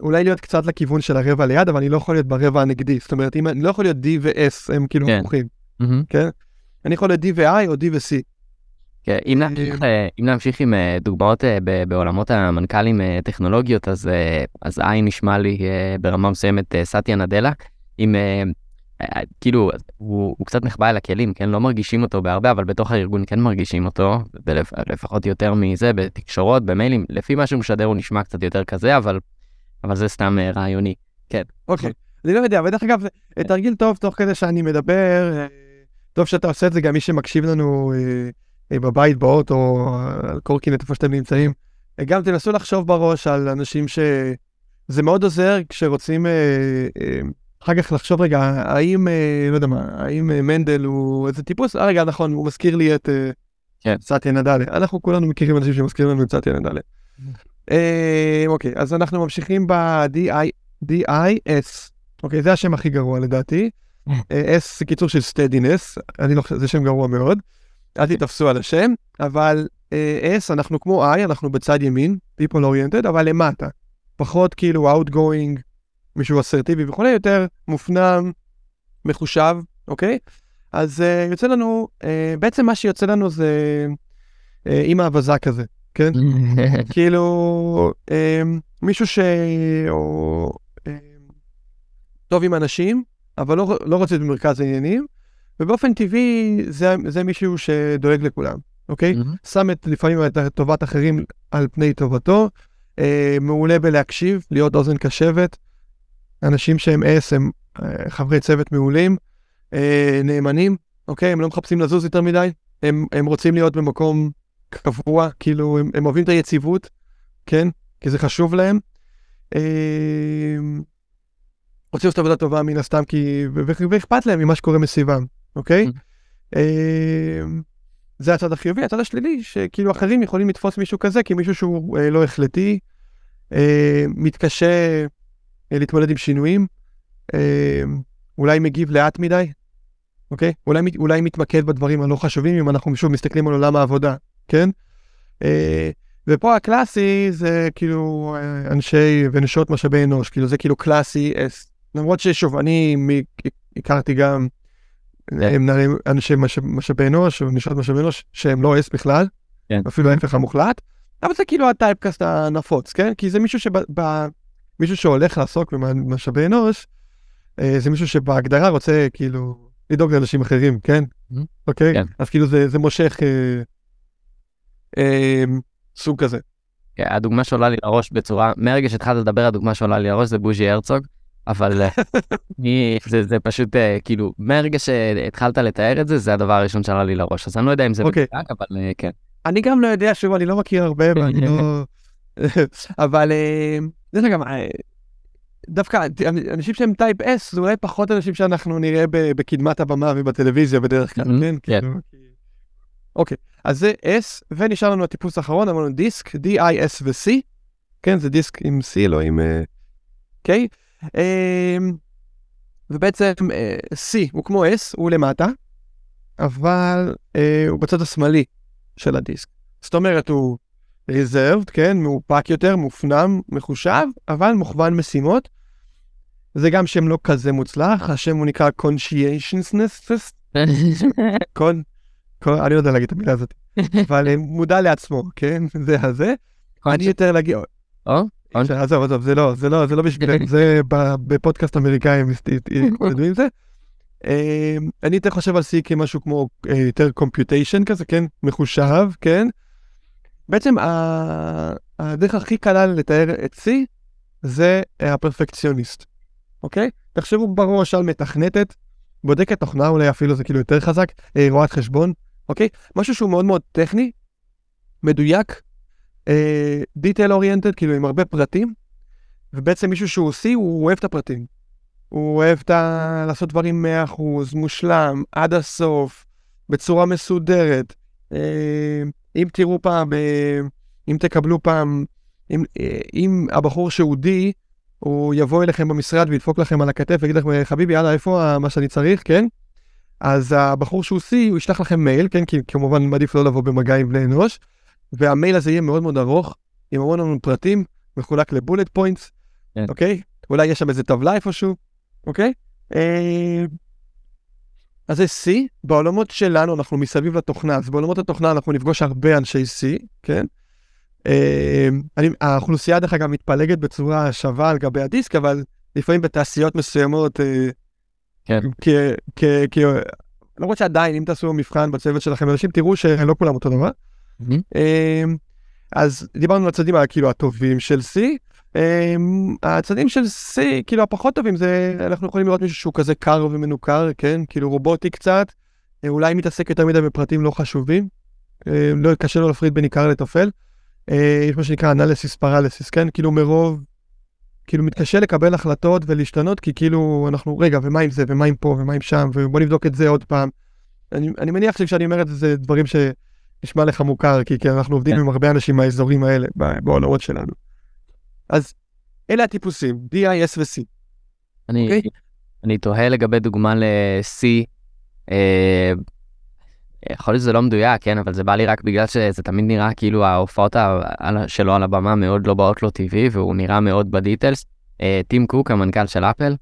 אולי להיות קצת לכיוון של הרבע ליד, אבל אני לא יכול להיות ברבע הנגדי. זאת אומרת, אם, אני לא יכול להיות D ו-S, הם כאילו כן. הפוכים, mm-hmm. כן? אני יכול להיות D ו-I או D ו-C. כן, אם נמשיך, אה, אם נמשיך עם אה, דוגמאות אה, בעולמות המנכ"לים טכנולוגיות, אז, אז I נשמע לי ברמה מסוימת סטיה נדלה. עם, אה, אה, כאילו, הוא, הוא קצת נחבא אל הכלים, כן? לא מרגישים אותו בהרבה, אבל בתוך הארגון כן מרגישים אותו, לפחות יותר מזה, בתקשורות, במיילים, לפי מה שהוא משדר הוא נשמע קצת יותר כזה, אבל, אבל זה סתם אה, רעיוני, כן. אוקיי, אני לא יודע, ודרך אגב, תרגיל טוב תוך כדי שאני מדבר, טוב שאתה עושה את זה, גם מי שמקשיב לנו בבית, באוטו, על קורקינט, איפה שאתם נמצאים, גם תנסו לחשוב בראש על אנשים ש... זה מאוד עוזר כשרוצים... אחר כך לחשוב רגע, האם, אה, לא יודע מה, האם אה, מנדל הוא איזה טיפוס? אה, רגע, נכון, הוא מזכיר לי את אה, כן. סטיה נדלה. אנחנו כולנו מכירים אנשים שמזכירים לנו את סטיה נדלה. אוקיי, אז אנחנו ממשיכים ב-DIS. אוקיי, זה השם הכי גרוע לדעתי. S זה קיצור של סטדינס, אני לא חושב, זה שם גרוע מאוד. אל תתפסו על השם, אבל S, אנחנו כמו I, אנחנו בצד ימין, people oriented, אבל למטה. פחות כאילו outgoing, מישהו אסרטיבי וכולי, יותר מופנם, מחושב, אוקיי? אז uh, יוצא לנו, uh, בעצם מה שיוצא לנו זה uh, אימא אבזה כזה, כן? כאילו, uh, מישהו ש... או, uh, טוב עם אנשים, אבל לא, לא רוצה במרכז העניינים, ובאופן טבעי זה, זה מישהו שדואג לכולם, אוקיי? Mm-hmm. שם את, לפעמים את טובת אחרים על פני טובתו, uh, מעולה בלהקשיב, להיות אוזן קשבת, אנשים שהם אס, הם אה, חברי צוות מעולים, אה, נאמנים, אוקיי? הם לא מחפשים לזוז יותר מדי, הם, הם רוצים להיות במקום קבוע, כאילו הם, הם אוהבים את היציבות, כן? כי זה חשוב להם. אה, רוצים לעשות עבודה טובה מן הסתם, כי... ואכפת להם ממה שקורה מסביבם, אוקיי? Mm-hmm. זה הצד החיובי, הצד השלילי, שכאילו אחרים יכולים לתפוס מישהו כזה כמישהו שהוא לא החלטי, מתקשה אה, להתמודד עם שינויים, אה, אולי מגיב לאט מדי, אוקיי? אולי, אולי מתמקד בדברים הלא חשובים אם אנחנו שוב מסתכלים על עולם העבודה, כן? אה, ופה הקלאסי זה כאילו אנשי ונשות משאבי אנוש, כאילו זה כאילו קלאסי אס, למרות ששוב, אני הכרתי גם נערים אנשי משאב- משאבי אנוש, או נשות משאבי אנוש, שהם לא אס בכלל, כן. אפילו ההפך המוחלט, אבל זה כאילו הטייפקאסט הנפוץ, כן? כי זה מישהו שב... מישהו שהולך לעסוק במשאבי אנוש, אה, זה מישהו שבהגדרה רוצה כאילו לדאוג לאנשים אחרים, כן? Mhm. אוקיי? כן. אז כאילו זה, זה מושך אה, אה, סוג כזה. כן, הדוגמה שעולה לי לראש בצורה, מהרגע שהתחלת לדבר, הדוגמה שעולה לי לראש זה בוז'י הרצוג, אבל אה, אני- זה, זה פשוט אה, כאילו, מהרגע שהתחלת לתאר את זה, זה הדבר הראשון שעלה לי לראש, אז אני לא יודע אם זה אוקיי. מדויק, אבל אה, כן. אני גם לא יודע, שוב, אני לא מכיר הרבה, ואני לא... אבל אה, דרך אגב, אה, דווקא אנשים שהם טייפ S, זה אולי פחות אנשים שאנחנו נראה בקדמת הבמה ובטלוויזיה בדרך כלל, כן? כן. כאילו, אוקיי, אז זה S, ונשאר לנו הטיפוס האחרון, אמרנו דיסק, D-I-S ו-C, כן, זה דיסק עם C, לא עם. אה, ובעצם אה, C הוא כמו S, הוא למטה, אבל הוא בצד השמאלי של הדיסק. זאת אומרת, הוא reserved, כן, מאופק יותר, מופנם, מחושב, אבל מוכוון משימות. זה גם שם לא כזה מוצלח, השם הוא נקרא conscientiousness, קון, קון, אני לא יודע להגיד את המילה הזאת, אבל אה, מודע לעצמו, כן, זה הזה. אני יותר להגיד, או? אפשר, עזוב, עזוב, זה לא, זה לא, זה לא בשבילנו, זה בפודקאסט אמריקאי הם יתמודדו עם זה. אה, אני יותר חושב על C כמשהו כמו אה, יותר computation כזה, כן, מחושב, כן. בעצם הדרך הכי קלה לתאר את C זה אה, הפרפקציוניסט, אוקיי? תחשבו בראש על מתכנתת, בודקת תוכנה, אולי אפילו זה כאילו יותר חזק, אה, רואת חשבון, אוקיי? משהו שהוא מאוד מאוד טכני, מדויק, דיטייל אוריינטד, כאילו עם הרבה פרטים, ובעצם מישהו שהוא C, הוא אוהב את הפרטים. הוא אוהב את ה... לעשות דברים 100%, מושלם, עד הסוף, בצורה מסודרת. אה, אם תראו פעם, אה, אם תקבלו פעם, אם, אה, אם הבחור שהוא D, הוא יבוא אליכם במשרד וידפוק לכם על הכתף ויגיד לכם, חביבי, יאללה, איפה מה שאני צריך, כן? אז הבחור שהוא C, הוא ישלח לכם מייל, כן? כי כמובן מעדיף לא לבוא במגע עם בני אנוש, והמייל הזה יהיה מאוד מאוד ארוך, עם המון המון פרטים, מחולק לבולט פוינטס, כן. אוקיי? אולי יש שם איזה טבלה איפשהו, אוקיי? אה, אז זה C, בעולמות שלנו אנחנו מסביב לתוכנה, אז בעולמות התוכנה אנחנו נפגוש הרבה אנשי C, כן? אה, אני, האוכלוסייה דרך אגב מתפלגת בצורה שווה על גבי הדיסק, אבל לפעמים בתעשיות מסוימות, אה, כן. כ, כ, כ, למרות שעדיין אם תעשו מבחן בצוות שלכם אנשים תראו שלא כולם אותו דבר. אמ, אז דיברנו על הצדדים כאילו הטובים של C. אמ, הצדדים של C, כאילו הפחות טובים, זה אנחנו יכולים לראות מישהו שהוא כזה קר ומנוכר, כן? כאילו רובוטי קצת, אה, אולי מתעסק יותר מדי בפרטים לא חשובים. אה, לא קשה לו להפריד בין עיקר לטפל. אה, יש מה שנקרא אנליסיס פרליסיס, כן? כאילו מרוב, כאילו מתקשה לקבל החלטות ולהשתנות, כי כאילו אנחנו, רגע, ומה עם זה, ומה עם פה, ומה עם שם, ובוא נבדוק את זה עוד פעם. אני, אני מניח שכשאני אומר את זה, זה דברים שנשמע לך מוכר, כי, כי אנחנו עובדים כן. עם הרבה אנשים מהאזורים האלה, בעולמות שלנו. אז אלה הטיפוסים, D, I, S ו-C. אני, אוקיי. אני תוהה לגבי דוגמה ל-C, אה, יכול להיות שזה לא מדויק, כן, אבל זה בא לי רק בגלל שזה תמיד נראה כאילו ההופעות שלו על הבמה מאוד לא באות לו טבעי, והוא נראה מאוד בדיטלס. אה, טים קוק, המנכ"ל של אפל,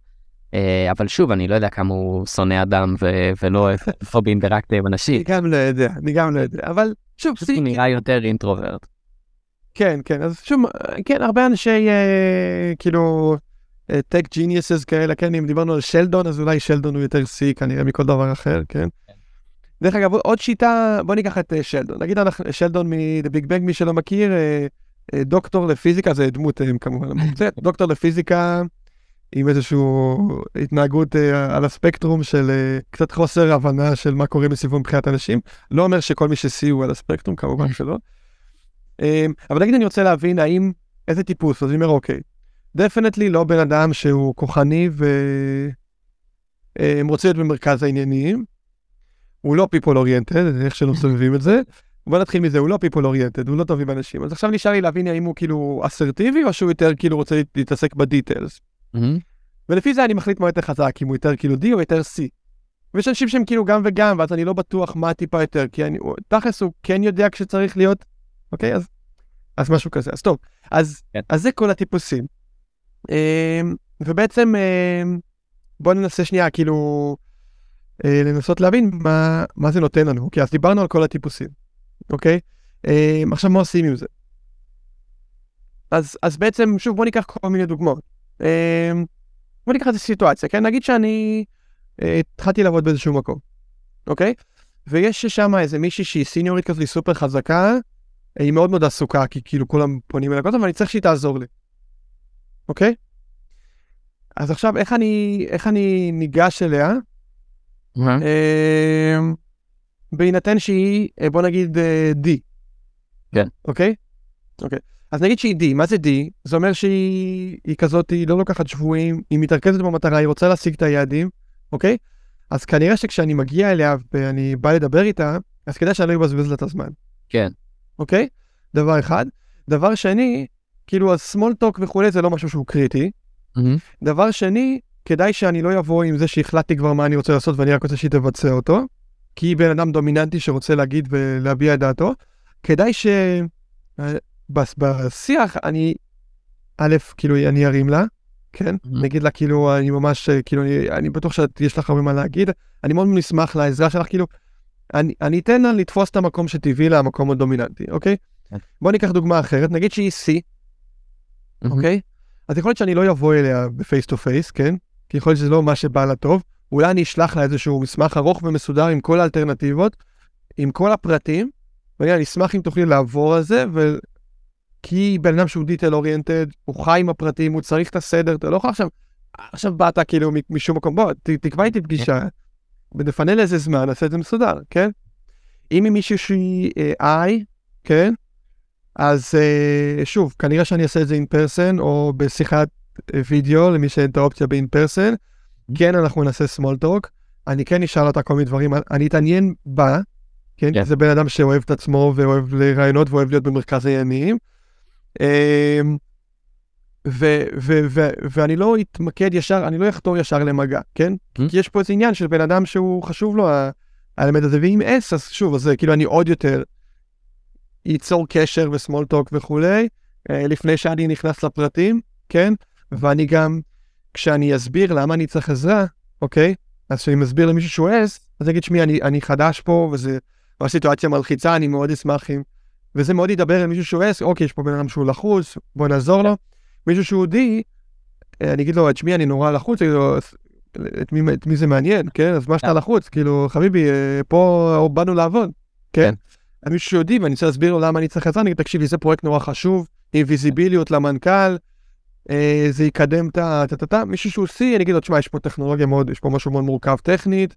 אה, אבל שוב, אני לא יודע כמה הוא שונא אדם ו- ולא אוהב לבוא באינטראקציה עם אני אנשים. גם לא יודע, אני גם לא יודע, אבל שוב, הוא נראה יותר אינטרוברט. כן, כן, אז שוב, כן, הרבה אנשי, אה, כאילו, טק ג'יניוסס כאלה, כן, אם דיברנו על שלדון, אז אולי שלדון הוא יותר C כנראה מכל דבר אחר, כן? דרך אגב, עוד שיטה, בוא ניקח את אה, שלדון. נגיד אנחנו, שלדון מ-The Big Bang, מי שלא מכיר, אה, אה, דוקטור לפיזיקה, זה דמות אה, כמובן, דוקטור לפיזיקה עם איזושהי התנהגות אה, על הספקטרום של אה, קצת חוסר הבנה של מה קורה מסביבו מבחינת אנשים. לא אומר שכל מי ש-C הוא על הספקטרום, כמובן שלא. אה, אבל נגיד אני רוצה להבין האם, איזה טיפוס, אז אני אומר אוקיי, definitely לא בן אדם שהוא כוחני ורוצה להיות במרכז העניינים. הוא לא people oriented, איך שלא מסובבים את זה. בוא נתחיל מזה, הוא לא people oriented, הוא לא טוב עם אנשים. אז עכשיו נשאר לי להבין האם הוא כאילו אסרטיבי, או שהוא יותר כאילו רוצה להת- להתעסק ב-details. מהמם. ולפי זה אני מחליט מה יותר חזק, אם הוא יותר כאילו D או יותר C. ויש אנשים שהם כאילו גם וגם, ואז אני לא בטוח מה טיפה יותר, כי אני, תכלס הוא כן יודע כשצריך להיות, אוקיי? אז, אז משהו כזה. אז טוב, אז, כן. אז זה כל הטיפוסים. אמ, ובעצם אה, בוא ננסה שנייה כאילו אה, לנסות להבין מה, מה זה נותן לנו. אוקיי, אז דיברנו על כל הטיפוסים, אוקיי? אה, עכשיו מה עושים עם זה? אז, אז בעצם, שוב, בוא ניקח כל מיני דוגמאות. בוא ניקח איזה סיטואציה, כן? נגיד שאני אה, התחלתי לעבוד באיזשהו מקום, אוקיי? ויש שם איזה מישהי שהיא סיניורית כזאת, היא סופר חזקה, היא מאוד מאוד עסוקה, כי כאילו כולם פונים אליי, ואני צריך שהיא תעזור לי, אוקיי? אז עכשיו, איך אני, איך אני ניגש אליה? אה, בהינתן שהיא, אה, בוא נגיד, אה, D. כן. אוקיי? אוקיי. אז נגיד שהיא D, מה זה D? זה אומר שהיא היא כזאת, היא לא לוקחת שבויים, היא מתרכזת במטרה, היא רוצה להשיג את היעדים, אוקיי? אז כנראה שכשאני מגיע אליה ואני בא לדבר איתה, אז כדאי שאני לא אבזבז לה את הזמן, כן. אוקיי? דבר אחד. דבר שני, כאילו ה-small talk וכולי זה לא משהו שהוא קריטי. מהמם. דבר שני, כדאי שאני לא אבוא עם זה שהחלטתי כבר מה אני רוצה לעשות ואני רק רוצה שהיא תבצע אותו, כי היא בן אדם דומיננטי שרוצה להגיד ולהביע את דעתו. כדאי ש... אה, בשיח אני, א', כאילו אני ארים לה, כן? Mhm. נגיד לה כאילו, אני ממש, אה, כאילו, אני, אני בטוח שיש לך הרבה מה להגיד, אני מאוד נשמח לעזרה שלך, כאילו, אני, אני אתן לה לתפוס את המקום שטבעי לה, המקום הדומיננטי, אוקיי? כן. בוא ניקח דוגמה אחרת, נגיד שהיא C. אוקיי? אז יכול להיות שאני לא אבוא אליה ב-face to face, כן? כי יכול להיות שזה לא מה שבא לה טוב. אולי אני אשלח לה איזשהו מסמך ארוך ומסודר עם כל האלטרנטיבות, עם כל הפרטים, ואני אשמח אם תוכלי לעבור על זה, ו... כי בן אדם שהוא דיטל אוריינטד, הוא חי עם הפרטים, הוא צריך את הסדר, אתה לא יכול עכשיו, עכשיו באת כאילו משום מקום, בוא, ת, תקבע איתי פגישה, ונפנה לאיזה זמן, נעשה את זה מסודר, כן? אם היא מישהו שהיא אה, I, כן? אז אה, שוב, כנראה שאני אעשה את זה אין פרסן, או בשיחת אה, וידאו, למי שאין את האופציה באין פרסן. כן, אנחנו נעשה small talk. אני כן אשאל אותה כל מיני דברים, אני אתעניין בה, כן? כן. כי זה בן אדם שאוהב את עצמו ואוהב לרעיונות ואוהב להיות במרכז העניינים. אמ, ו- ו- ואני לא אתמקד ישר, אני לא אחתור ישר למגע, כן? Mm. כי יש פה איזה עניין של בן אדם שהוא חשוב לו האלמנט הזה, ואם אס, אז שוב, אז כאילו אני עוד יותר ייצור קשר וסמול טוק וכולי, אה, לפני שאני נכנס לפרטים, כן? ואני גם, כשאני אסביר למה אני צריך עזרה, אוקיי? אז כשאני מסביר למישהו שהוא אס, אז אני אגיד, שמי, אני, אני חדש פה, וזה ממש סיטואציה מלחיצה, אני מאוד אשמח אם... וזה מאוד ידבר על מישהו שהוא אס, אוקיי, יש פה בן אדם שהוא לחוץ, בוא נעזור לו. מישהו שהוא די, אה, אני אגיד לו, תשמעי, אני נורא לחוץ, אני אגיד לו, "אז את מי, את מי זה מעניין, כן? אז מה שאתה כן. לחוץ, כאילו, חביבי, אה, פה באנו לעבוד, כן? כן. מישהו שיודע ואני רוצה להסביר לו למה אני צריך עזרה, אני אגיד, תקשיבי, זה פרויקט נורא חשוב, עם visibility למנכ"ל, אה, זה יקדם את ה... מישהו שהוא C, אני אגיד לו, תשמע, יש פה טכנולוגיה מאוד, יש פה משהו מאוד מורכב טכנית.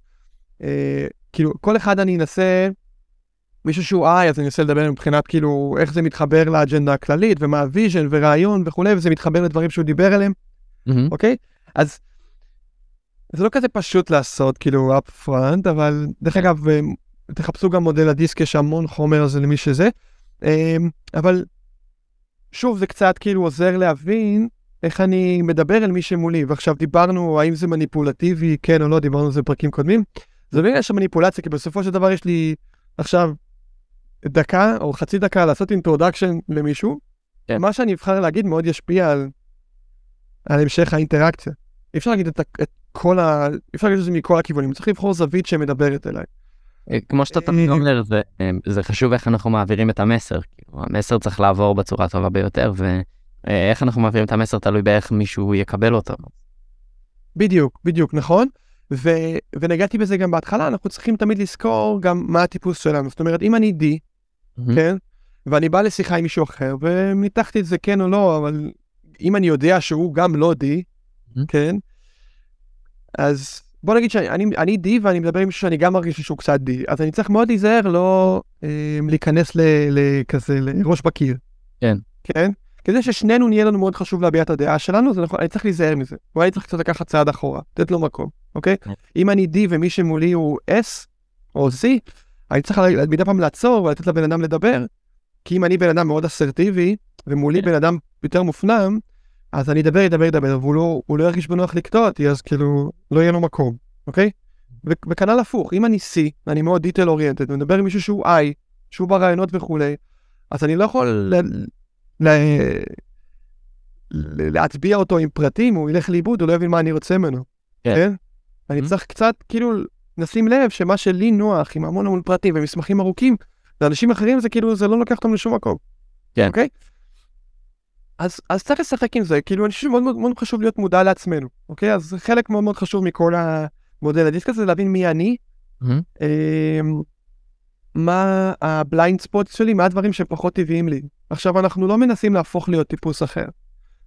אה, כאילו, כל אחד אני אנסה, מישהו שהוא I, אז אני אנסה לדבר מבחינת כאילו, איך זה מתחבר לאג'נדה הכללית, ומה ה-vision ורעיון וכולי, וזה מתחבר לדברים שהוא דיבר עליהם. אוקיי? אז זה לא כזה פשוט לעשות, כאילו, up front, אבל דרך אגב, אה, תחפשו גם מודל הדיסק, יש המון חומר על זה למי שזה. אה, אבל שוב, זה קצת כאילו עוזר להבין איך אני מדבר אל מי שמולי. ועכשיו דיברנו, האם זה מניפולטיבי, כן או לא, דיברנו על זה בפרקים קודמים. זה לא עניין של מניפולציה, כי בסופו של דבר יש לי עכשיו דקה או חצי דקה לעשות introduction למישהו. כן. מה שאני אבחר להגיד מאוד ישפיע על, על המשך האינטראקציה. אי אפשר להגיד את, את כל ה... אי אפשר להגיד את זה מכל הכיוונים, צריך לבחור זווית שמדברת אליי. אה, כמו שאתה תמיד אומר, זה, אה, זה חשוב איך אנחנו מעבירים את המסר. כאילו, המסר צריך לעבור בצורה הטובה ביותר, ואיך אנחנו מעבירים את המסר תלוי באיך מישהו יקבל אותו. בדיוק, בדיוק, נכון. ו, ונגעתי בזה גם בהתחלה, אנחנו צריכים תמיד לזכור גם מה הטיפוס שלנו. זאת אומרת, אם אני D, מהמם. כן, ואני בא לשיחה עם מישהו אחר, וניתחתי את זה כן או לא, אבל אם אני יודע שהוא גם לא D, Mhm. כן, אז בוא נגיד שאני אני D ואני מדבר עם מישהו שאני גם מרגיש שהוא קצת D, אז אני צריך מאוד להיזהר לא אה, להיכנס לכזה, לראש בקיר. כן. כן? כדי ששנינו נהיה לנו מאוד חשוב להביע את הדעה שלנו, זה נכון, אני צריך להיזהר מזה. אולי אני צריך קצת לקחת צעד אחורה, לתת לו מקום, אוקיי? כן. אם אני D ומי שמולי הוא S או C, אני צריך מדי פעם לעצור ולתת לבן אדם לדבר, כי אם אני בן אדם מאוד אסרטיבי, ומולי כן. בן אדם יותר מופנם, אז אני אדבר, אדבר, אדבר, והוא לא, הוא לא ירגיש בנוח לקטוע אותי, אז כאילו, לא יהיה לו מקום, אוקיי? וכנ"ל הפוך, אם אני C, ואני מאוד דיטל אוריינטד, ומדבר עם מישהו שהוא I, שהוא ברעיונות וכולי, אז אני לא יכול ל- ל- להטביע אותו עם פרטים, הוא ילך לאיבוד, הוא לא יבין מה אני רוצה ממנו. כן. כן? אני Mhm. צריך קצת, כאילו, נשים לב שמה שלי נוח, עם המון המון פרטים ומסמכים ארוכים, לאנשים אחרים זה כאילו, זה לא לוקח אותם לשום מקום. כן. אוקיי? אז, אז צריך לשחק עם זה, כאילו, אני חושב שמאוד מאוד, מאוד חשוב להיות מודע לעצמנו, אוקיי? אז חלק מאוד מאוד חשוב מכל המודל הדיסק הזה, להבין מי אני, מהמם. אמ, מה ה-blind spot שלי, מה הדברים שפחות טבעיים לי. עכשיו, אנחנו לא מנסים להפוך להיות טיפוס אחר.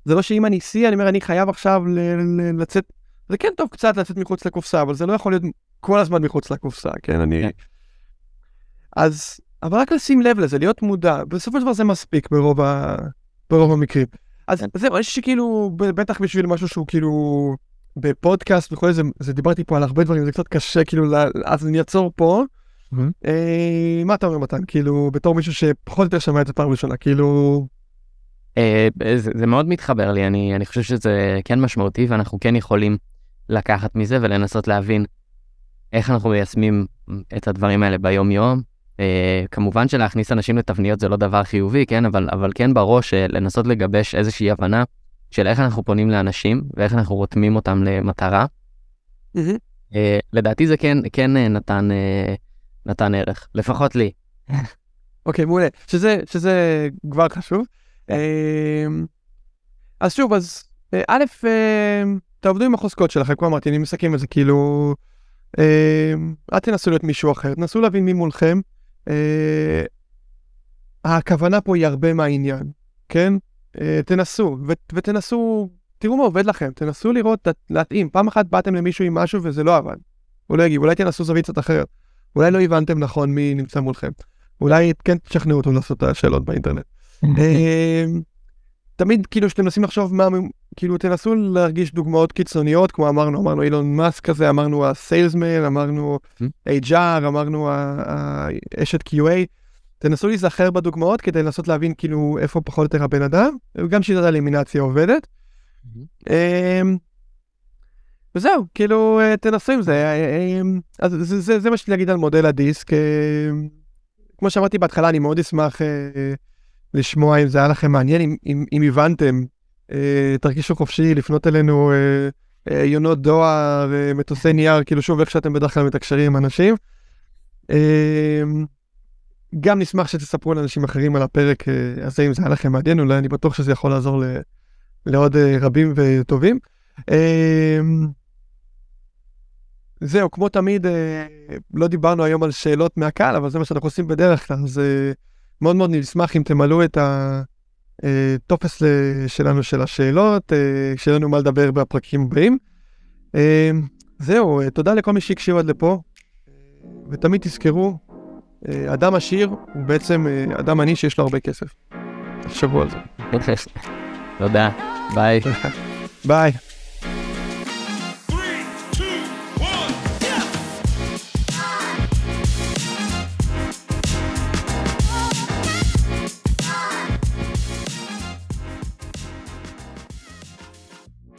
זה לא שאם אני C, אני אומר, אני חייב עכשיו ל- ל- לצאת, זה כן טוב קצת לצאת מחוץ לקופסה, אבל זה לא יכול להיות כל הזמן מחוץ לקופסה, כן? אני... כן. אז, אבל רק לשים לב לזה, להיות מודע, בסופו של דבר זה מספיק ברוב, ה... ברוב המקרים. אז כן. זהו, חושב שכאילו, בטח בשביל משהו שהוא כאילו בפודקאסט וכל זה, זה דיברתי פה על הרבה דברים, זה קצת קשה, כאילו, ל- אז אני אעצור פה. מהמם. אה, מה אתה אומר מתן? כאילו, בתור מישהו שפחות או יותר שמע את זה פעם ראשונה, כאילו... אה, זה, זה מאוד מתחבר לי, אני, אני חושב שזה כן משמעותי ואנחנו כן יכולים לקחת מזה ולנסות להבין איך אנחנו מיישמים את הדברים האלה ביום יום. אה, כמובן שלהכניס אנשים לתבניות זה לא דבר חיובי, כן, אבל, אבל כן בראש אה, לנסות לגבש איזושהי הבנה של איך אנחנו פונים לאנשים ואיך אנחנו רותמים אותם למטרה. אה, לדעתי זה כן, כן אה, נתן, אה, נתן ערך, לפחות לי. אוקיי, מעולה. שזה, שזה כבר חשוב. אמ, אז שוב, אז א', תעבדו עם החוזקות שלכם, כמו אמרתי, אני מסכם את זה, כאילו, אל תנסו להיות מישהו אחר, תנסו להבין מי מולכם. אה, הכוונה פה היא הרבה מהעניין, כן? אה, תנסו, ותנסו, תראו מה עובד לכם, תנסו לראות, להתאים. פעם אחת באתם למישהו עם משהו וזה לא עבד. הוא לא יגיב, אולי תנסו זווית קצת אחרת. אולי לא הבנתם נכון מי נמצא מולכם. אולי כן תשכנעו אותו לעשות את השאלות באינטרנט. תמיד כאילו שאתם מנסים לחשוב מה, כאילו תנסו להרגיש דוגמאות קיצוניות, כמו אמרנו, אמרנו אילון מאסק כזה, אמרנו הסיילסמן, אמרנו HR, אמרנו ה- האשת QA. תנסו להיזכר בדוגמאות כדי לנסות להבין כאילו איפה פחות או יותר הבן אדם, וגם שיטת האלימינציה עובדת. אמ, וזהו, כאילו, אה, תנסו עם זה. אה, אמ, אז זה, זה, זה מה שיש לי להגיד על מודל הדיסק. כמו שאמרתי בהתחלה, אני מאוד אשמח אה, לשמוע אם זה היה לכם מעניין, אם, אם, אם הבנתם, אה, תרגישו חופשי לפנות אלינו אה, אה, יונות דואר, אה, מטוסי נייר, כאילו שוב, איך שאתם בדרך כלל מתקשרים עם אנשים. אה, גם נשמח שתספרו לאנשים אחרים על הפרק אה, הזה, אם זה היה לכם מעניין, אולי אני בטוח שזה יכול לעזור ל, לעוד אה, רבים וטובים. אה, זהו, כמו תמיד, אה, לא דיברנו היום על שאלות מהקהל, אבל זה מה שאנחנו עושים בדרך כלל, אז אה, מאוד מאוד נשמח אם תמלאו את הטופס שלנו של השאלות, אה, שיהיה לנו מה לדבר בפרקים הבאים. אה, זהו, אה, תודה לכל מי שהקשיב עד לפה, אה, ותמיד תזכרו, אה, אדם עשיר הוא בעצם אה, אדם עני שיש לו הרבה כסף. תחשבו על זה. תודה, ביי. ביי.